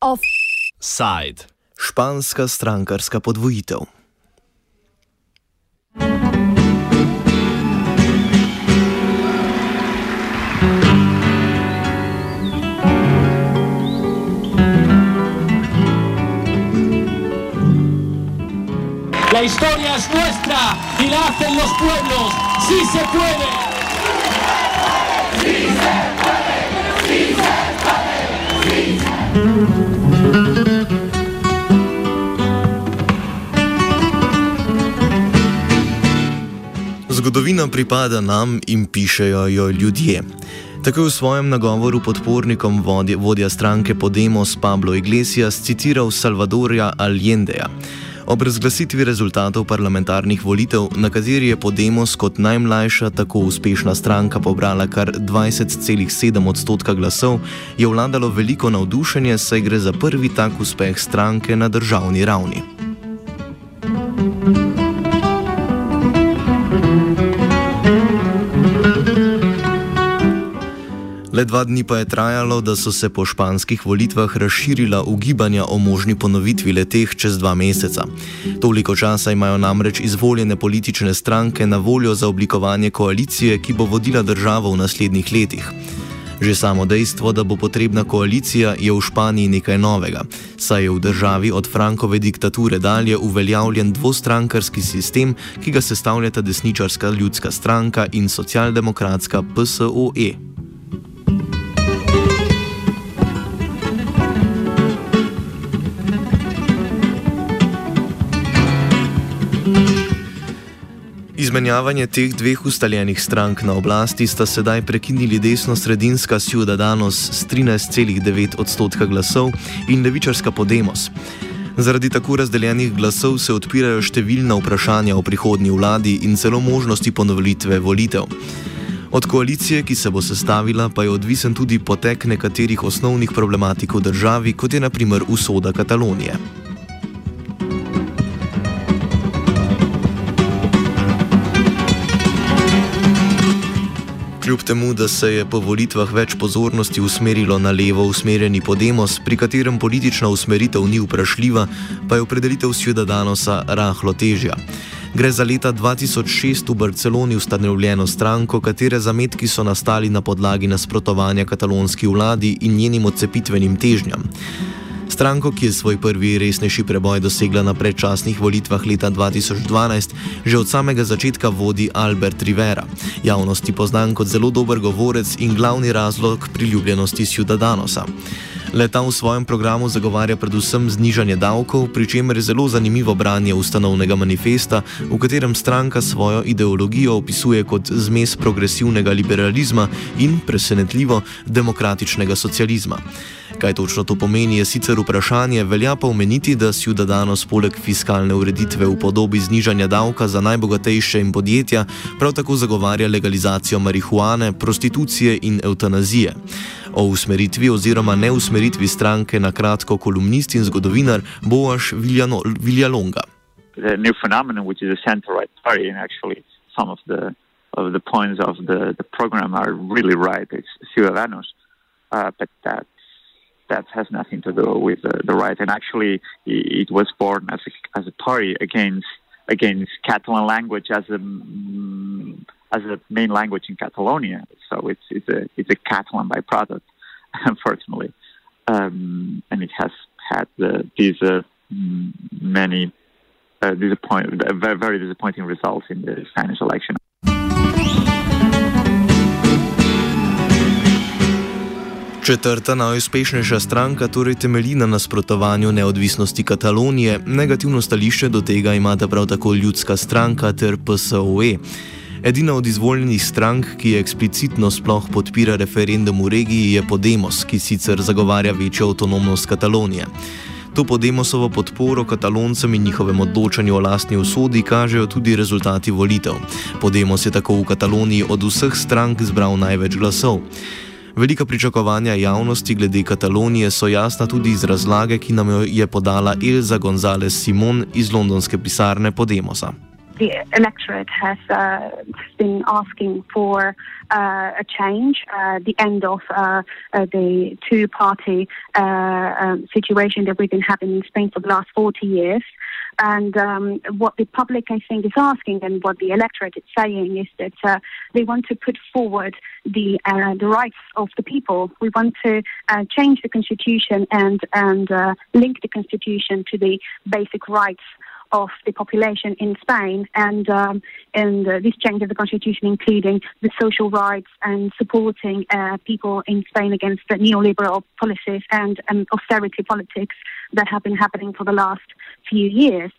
Offside. Španska strankarska podvojitev. La historia es nuestra y la hacen los pueblos. ¡Sí se puede! Zgodovina pripada nam in pišejo jo ljudje. Tako je v svojem nagovoru podpornikom vodja, vodja stranke Podemos Pablo Iglesias citiral Salvadorja Allendeja. Ob razglasitvi rezultatov parlamentarnih volitev, na kateri je Podemos kot najmlajša tako uspešna stranka pobrala kar 20,7 odstotka glasov, je vladalo veliko navdušenje, saj gre za prvi tak uspeh stranke na državni ravni. Le dva dni pa je trajalo, da so se po španskih volitvah razširila ugibanja o možni ponovitvi leteh čez dva meseca. Toliko časa imajo namreč izvoljene politične stranke na voljo za oblikovanje koalicije, ki bo vodila državo v naslednjih letih. Že samo dejstvo, da bo potrebna koalicija, je v Španiji nekaj novega, saj je v državi od Frankove diktature dalje uveljavljen dvostrankarski sistem, ki ga sestavljata desničarska ljudska stranka in socialdemokratska PSOE. Izmenjavanje teh dveh ustaljenih strank na oblasti sta sedaj prekinili desno-sredinska Ciudadanos s 13,9 odstotka glasov in levičarska Podemos. Zaradi tako razdeljenih glasov se odpirajo številna vprašanja o prihodnji vladi in celo možnosti ponovitve volitev. Od koalicije, ki se bo sestavila, pa je odvisen tudi potek nekaterih osnovnih problematik v državi, kot je naprimer usoda Katalonije. Kljub temu, da se je po volitvah več pozornosti usmerilo na levo usmerjeni Podemos, pri katerem politična usmeritev ni vprašljiva, pa je opredelitev Ciudadanosa rahlo težja. Gre za leta 2006 v Barceloni ustanovljeno stranko, katere zametki so nastali na podlagi nasprotovanja katalonski vladi in njenim odcepitvenim težnjam. Stranko, ki je svoj prvi resnejši preboj dosegla na predčasnih volitvah leta 2012, že od samega začetka vodi Albert Rivera, javnosti poznan kot zelo dober govorec in glavni razlog priljubljenosti Ciudadanosa. Leta v svojem programu zagovarja predvsem znižanje davkov, pri čemer je zelo zanimivo branje ustanovnega manifesta, v katerem stranka svojo ideologijo opisuje kot zmes progresivnega liberalizma in presenetljivo demokratičnega socializma. Kaj točno to pomeni, je sicer vprašanje, velja pa omeniti, da Ciudadanos poleg fiskalne ureditve v podobi znižanja davka za najbogatejše in podjetja prav tako zagovarja legalizacijo marihuane, prostitucije in eutanazije. O usmeritvi oziroma neusmeritvi stranke na kratko kolumnist in zgodovinar Boaš Viljalonga. Of the points of the, the program are really right. It's Ciudadanos, uh, but that that has nothing to do with the, the right. And actually, it was born as a, as a party against against Catalan language as a as a main language in Catalonia. So it's it's a it's a Catalan byproduct, unfortunately, um, and it has had the, these uh, many uh, very disappointing results in the Spanish election. Četrta najuspešnejša stranka torej temelji na nasprotovanju neodvisnosti Katalonije, negativno stališče do tega imata prav tako ljudska stranka ter PSOE. Edina od izvoljenih strank, ki eksplicitno sploh podpira referendum v regiji, je Podemos, ki sicer zagovarja večjo avtonomnost Katalonije. To Podemosovo podporo kataloncem in njihovem odločanju o lastni usodi kažejo tudi rezultati volitev. Podemos je tako v Kataloniji od vseh strank zbral največ glasov. Velika pričakovanja javnosti glede Katalonije so jasna tudi iz razlage, ki nam jo je podala Elza González Simon iz londonske pisarne Podemosa. the electorate has uh, been asking for uh, a change, uh, the end of uh, uh, the two party uh, um, situation that we've been having in Spain for the last 40 years. And um, what the public, I think, is asking, and what the electorate is saying, is that uh, they want to put forward the uh, the rights of the people. We want to uh, change the constitution and and uh, link the constitution to the basic rights of the population in Spain, and um, and uh, this change of the constitution, including the social rights and supporting uh, people in Spain against the neoliberal policies and um, austerity politics that have been happening for the last few years.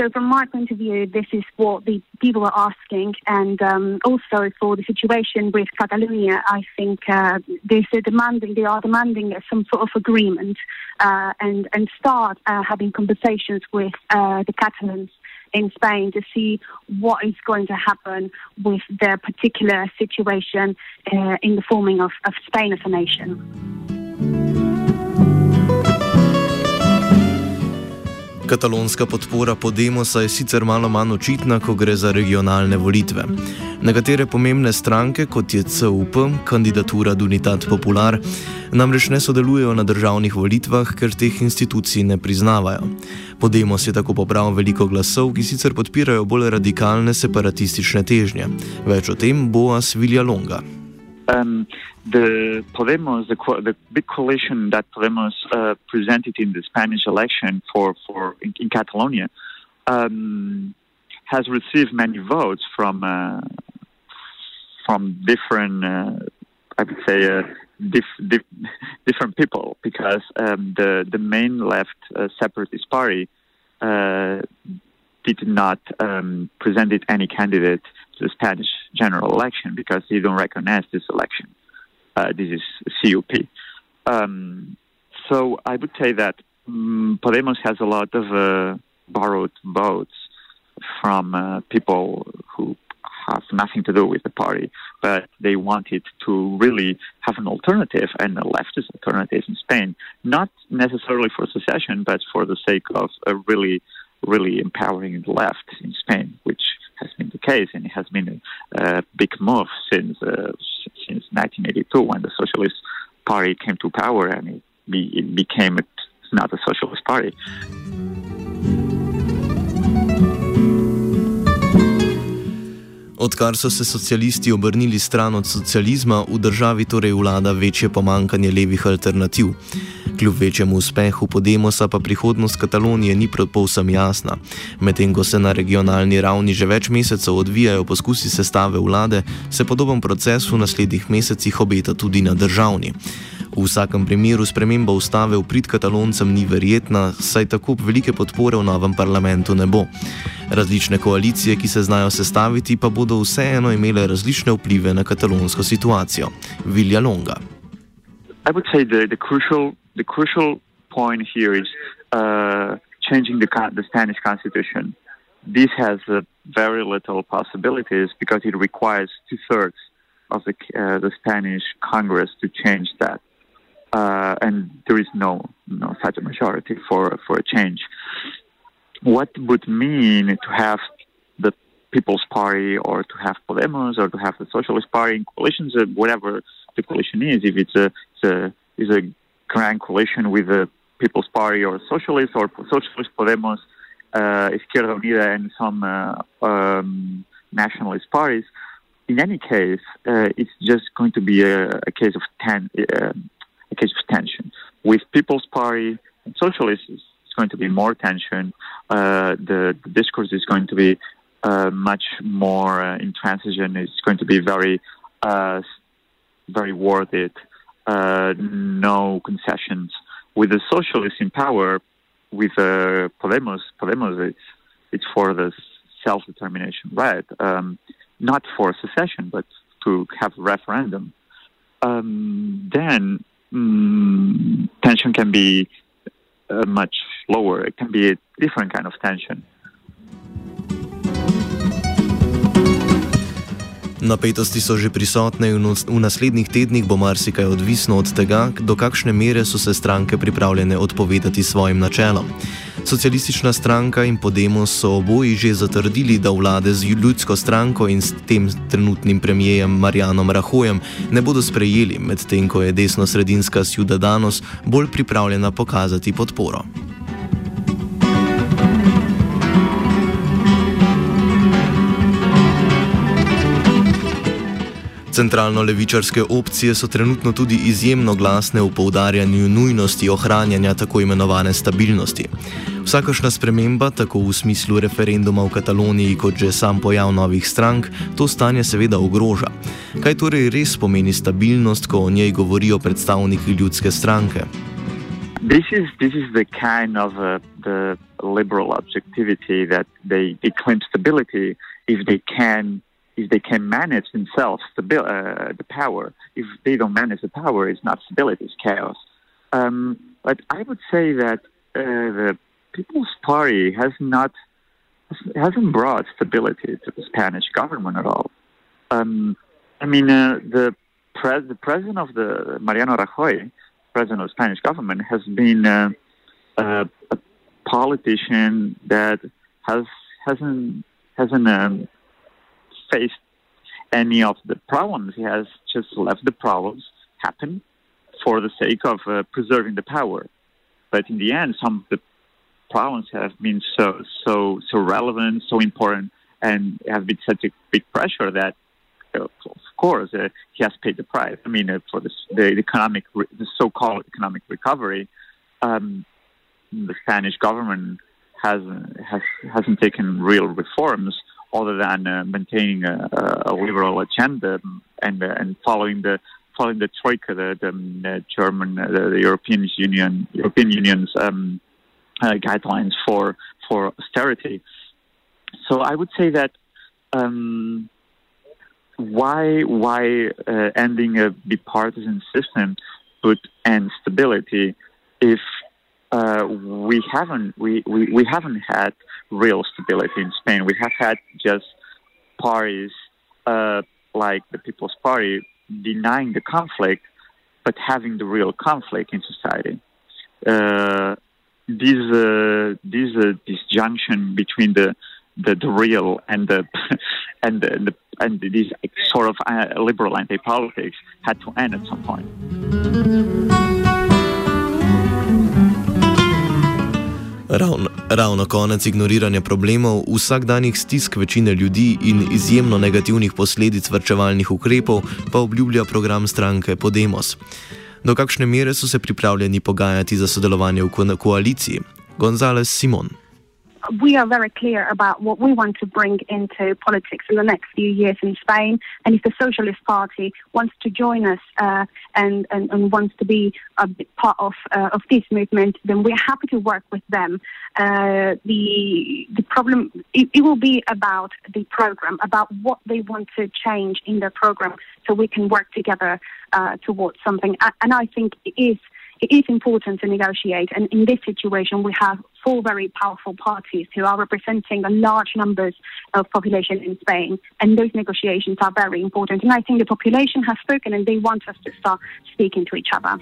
So, from my point of view, this is what the people are asking, and um, also for the situation with Catalonia, I think uh, they demanding they are demanding some sort of agreement uh, and and start uh, having conversations with uh, the Catalans in Spain to see what is going to happen with their particular situation uh, in the forming of, of Spain as a nation. Katalonska podpora Podemosa je sicer malo manj očitna, ko gre za regionalne volitve. Nekatere pomembne stranke, kot je CUP, kandidatura Dunitat Popular, namreč ne sodelujejo na državnih volitvah, ker teh institucij ne priznavajo. Podemos je tako pobral veliko glasov, ki sicer podpirajo bolj radikalne separatistične težnje. Več o tem bo Asvilja Longa. Um, the Podemos, the, the big coalition that Podemos uh, presented in the Spanish election for, for in, in Catalonia, um, has received many votes from uh, from different, uh, I would say, uh, dif- dif- different people because um, the the main left uh, separatist party uh, did not um, presented any candidate the Spanish general election because they don't recognize this election. Uh, this is CUP. Um, so I would say that um, Podemos has a lot of uh, borrowed votes from uh, people who have nothing to do with the party, but they wanted to really have an alternative and a leftist alternative in Spain, not necessarily for secession, but for the sake of a really, really empowering the left in Spain, which has been the case, and it has been a, a big move since uh, since 1982 when the Socialist Party came to power, and it, be, it became a, not a socialist party. Odkar so se socialisti obrnili stran od socializma, v državi torej vlada večje pomankanje levih alternativ. Kljub večjemu uspehu Podemosa pa prihodnost Katalonije ni povsem jasna. Medtem ko se na regionalni ravni že več mesecev odvijajo poskusi sestave vlade, se podoben proces v naslednjih mesecih obeta tudi na državni. V vsakem primeru sprememba ustave v prid kataloncem ni verjetna, saj tako velike podpore v novem parlamentu ne bo. Različne koalicije, ki se znajo sestaviti, pa bodo vseeno imele različne vplive na katalonsko situacijo. Vilja Longa. I would say the, the crucial the crucial point here is uh, changing the, the Spanish constitution. This has uh, very little possibilities because it requires two thirds of the, uh, the Spanish Congress to change that, uh, and there is no no such a majority for for a change. What would mean to have the People's Party or to have Podemos or to have the Socialist Party in coalitions, uh, whatever the coalition is, if it's a, it's a is a grand coalition with the People's Party or Socialists or Socialist Podemos, uh, Izquierda Unida, and some uh, um, nationalist parties. In any case, uh, it's just going to be a, a case of ten, uh, a case of tension. With People's Party and Socialists, it's going to be more tension. Uh, the, the, discourse is going to be uh, much more intransigent. It's going to be very, very worded uh, no concessions. With the socialists in power, with uh, Podemos, Podemos, it's it's for the self-determination right, um, not for secession, but to have a referendum. Um, then mm, tension can be uh, much lower. It can be a different kind of tension. Napetosti so že prisotne in v naslednjih tednih bo marsikaj odvisno od tega, do kakšne mere so se stranke pripravljene odpovedati svojim načelom. Socialistična stranka in Podemos so oboji že zatrdili, da vlade z ljudsko stranko in s tem trenutnim premijejem Marjanom Rahojem ne bodo sprejeli, medtem ko je desno-sredinska Ciudadanos bolj pripravljena pokazati podporo. Centralno-levičarske opcije so trenutno tudi izjemno glasne v poudarjanju nujnosti ohranjanja tako imenovane stabilnosti. Vsakošna sprememba, tako v smislu referenduma v Kataloniji, kot že sam pojav novih strank, to stanje seveda ogroža. Kaj torej res pomeni stabilnost, ko o njej govorijo predstavniki ljudske stranke? This is this is the kind of uh, the liberal objectivity that they, they claim stability if they can if they can manage themselves uh, the power. If they don't manage the power, it's not stability, it's chaos. Um, but I would say that uh, the People's Party has not hasn't brought stability to the Spanish government at all. Um, I mean, uh, the, pres- the president of the Mariano Rajoy, president of the Spanish government, has been uh, a politician that has hasn't hasn't um, faced any of the problems. He has just left the problems happen for the sake of uh, preserving the power. But in the end, some of the problems have been so so so relevant, so important, and have been such a big pressure that, uh, of course, uh, he has paid the price. I mean, uh, for this, the economic, the so-called economic recovery, um, the Spanish government has has hasn't taken real reforms other than uh, maintaining a, a, liberal agenda and uh, and following the following the troika, the, the, the German, uh, the, the, European Union, European Union's um, uh, guidelines for for austerity. So I would say that um, why why uh, ending a bipartisan system would end stability if uh, we haven't we, we, we haven't had real stability in Spain. We have had just parties uh, like the People's Party denying the conflict, but having the real conflict in society. Uh, this uh, this uh, disjunction between the, the, the real and the and the, the and this sort of uh, liberal anti-politics had to end at some point. Ravno, ravno konec ignoriranja problemov, vsakdanjih stisk večine ljudi in izjemno negativnih posledic vrčevalnih ukrepov pa obljublja program stranke Podemos. Do kakšne mere so se pripravljeni pogajati za sodelovanje v ko koaliciji? Gonzales Simon. We are very clear about what we want to bring into politics in the next few years in Spain. And if the Socialist Party wants to join us uh, and, and, and, wants to be a part of, uh, of this movement, then we're happy to work with them. Uh, the, the problem, it, it, will be about the program, about what they want to change in their program so we can work together uh, towards something. And I think it is it is important to negotiate. And in this situation, we have four very powerful parties who are representing a large numbers of population in Spain. And those negotiations are very important. And I think the population has spoken and they want us to start speaking to each other.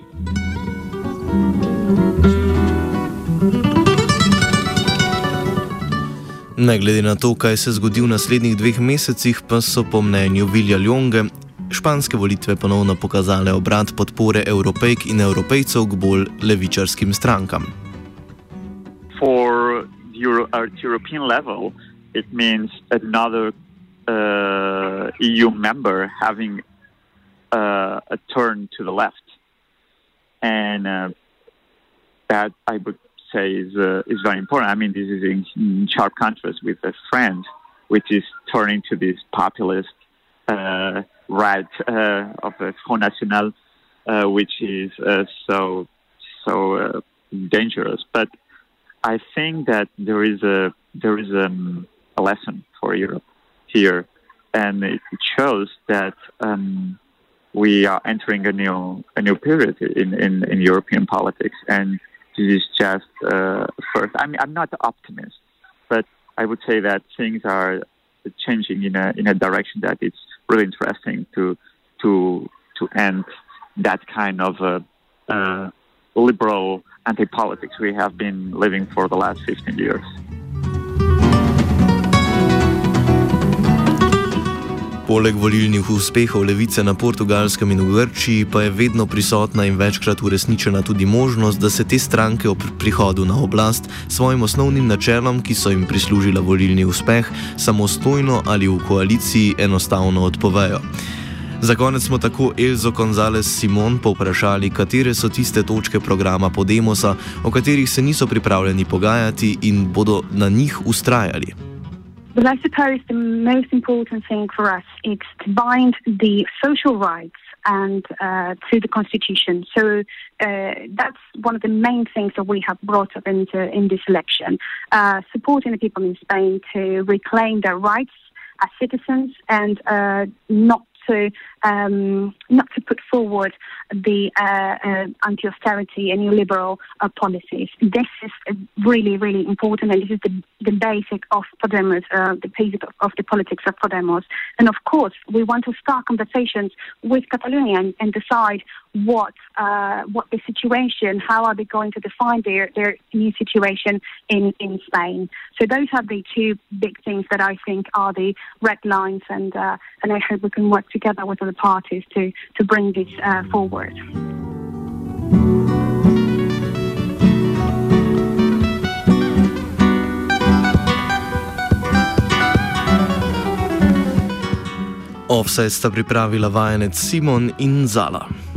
Ne glede na to, kaj se zgodi v naslednjih dveh mesecih, pa so po mnenju Vilja Longe španske volitve ponovno pokazale obrat podpore evropejk in evropejcev k bolj levičarskim strankam. For Euro, at European level, it means another uh, EU member having uh, a turn to the left, and uh, that I would say is uh, is very important. I mean, this is in sharp contrast with the friend, which is turning to this populist uh, right uh, of the Front National, uh, which is uh, so so dangerous. But I think that there is a there is um, a lesson for Europe here, and it shows that um, we are entering a new a new period in, in, in European politics, and this is just uh, first. I mean, I'm not optimist, but I would say that things are changing in a in a direction that it's really interesting to to to end that kind of uh, uh, liberal anti-politics we have been living for the last 15 years. Poleg volilnih uspehov levice na portugalskem in v Grčiji pa je vedno prisotna in večkrat uresničena tudi možnost, da se te stranke ob prihodu na oblast svojim osnovnim načelom, ki so jim prislužila volilni uspeh, samostojno ali v koaliciji enostavno odpovejo. Za konec smo tako Elzo González Simon povprašali, katere so tiste točke programa Podemosa, o katerih se niso pripravljeni pogajati in bodo na njih ustrajali. Well, I suppose the most important thing for us is to bind the social rights and uh, to the constitution. So uh, that's one of the main things that we have brought up into in this election, uh, supporting the people in Spain to reclaim their rights as citizens and uh, not to um, not to put forward the uh, uh, anti-austerity and neoliberal uh, policies. This is really, really important, and this is the, the basic of Podemos, uh, the basic of, of, the politics of Podemos. And of course, we want to start conversations with Catalonia and, and decide what uh, what the situation, how are they going to define their, their new situation in, in Spain. So those are the two big things that I think are the red lines, and uh, and I hope we can work together with other parties to to bring this uh, forward. Offset sta pripravila vajenec Simon in Zala.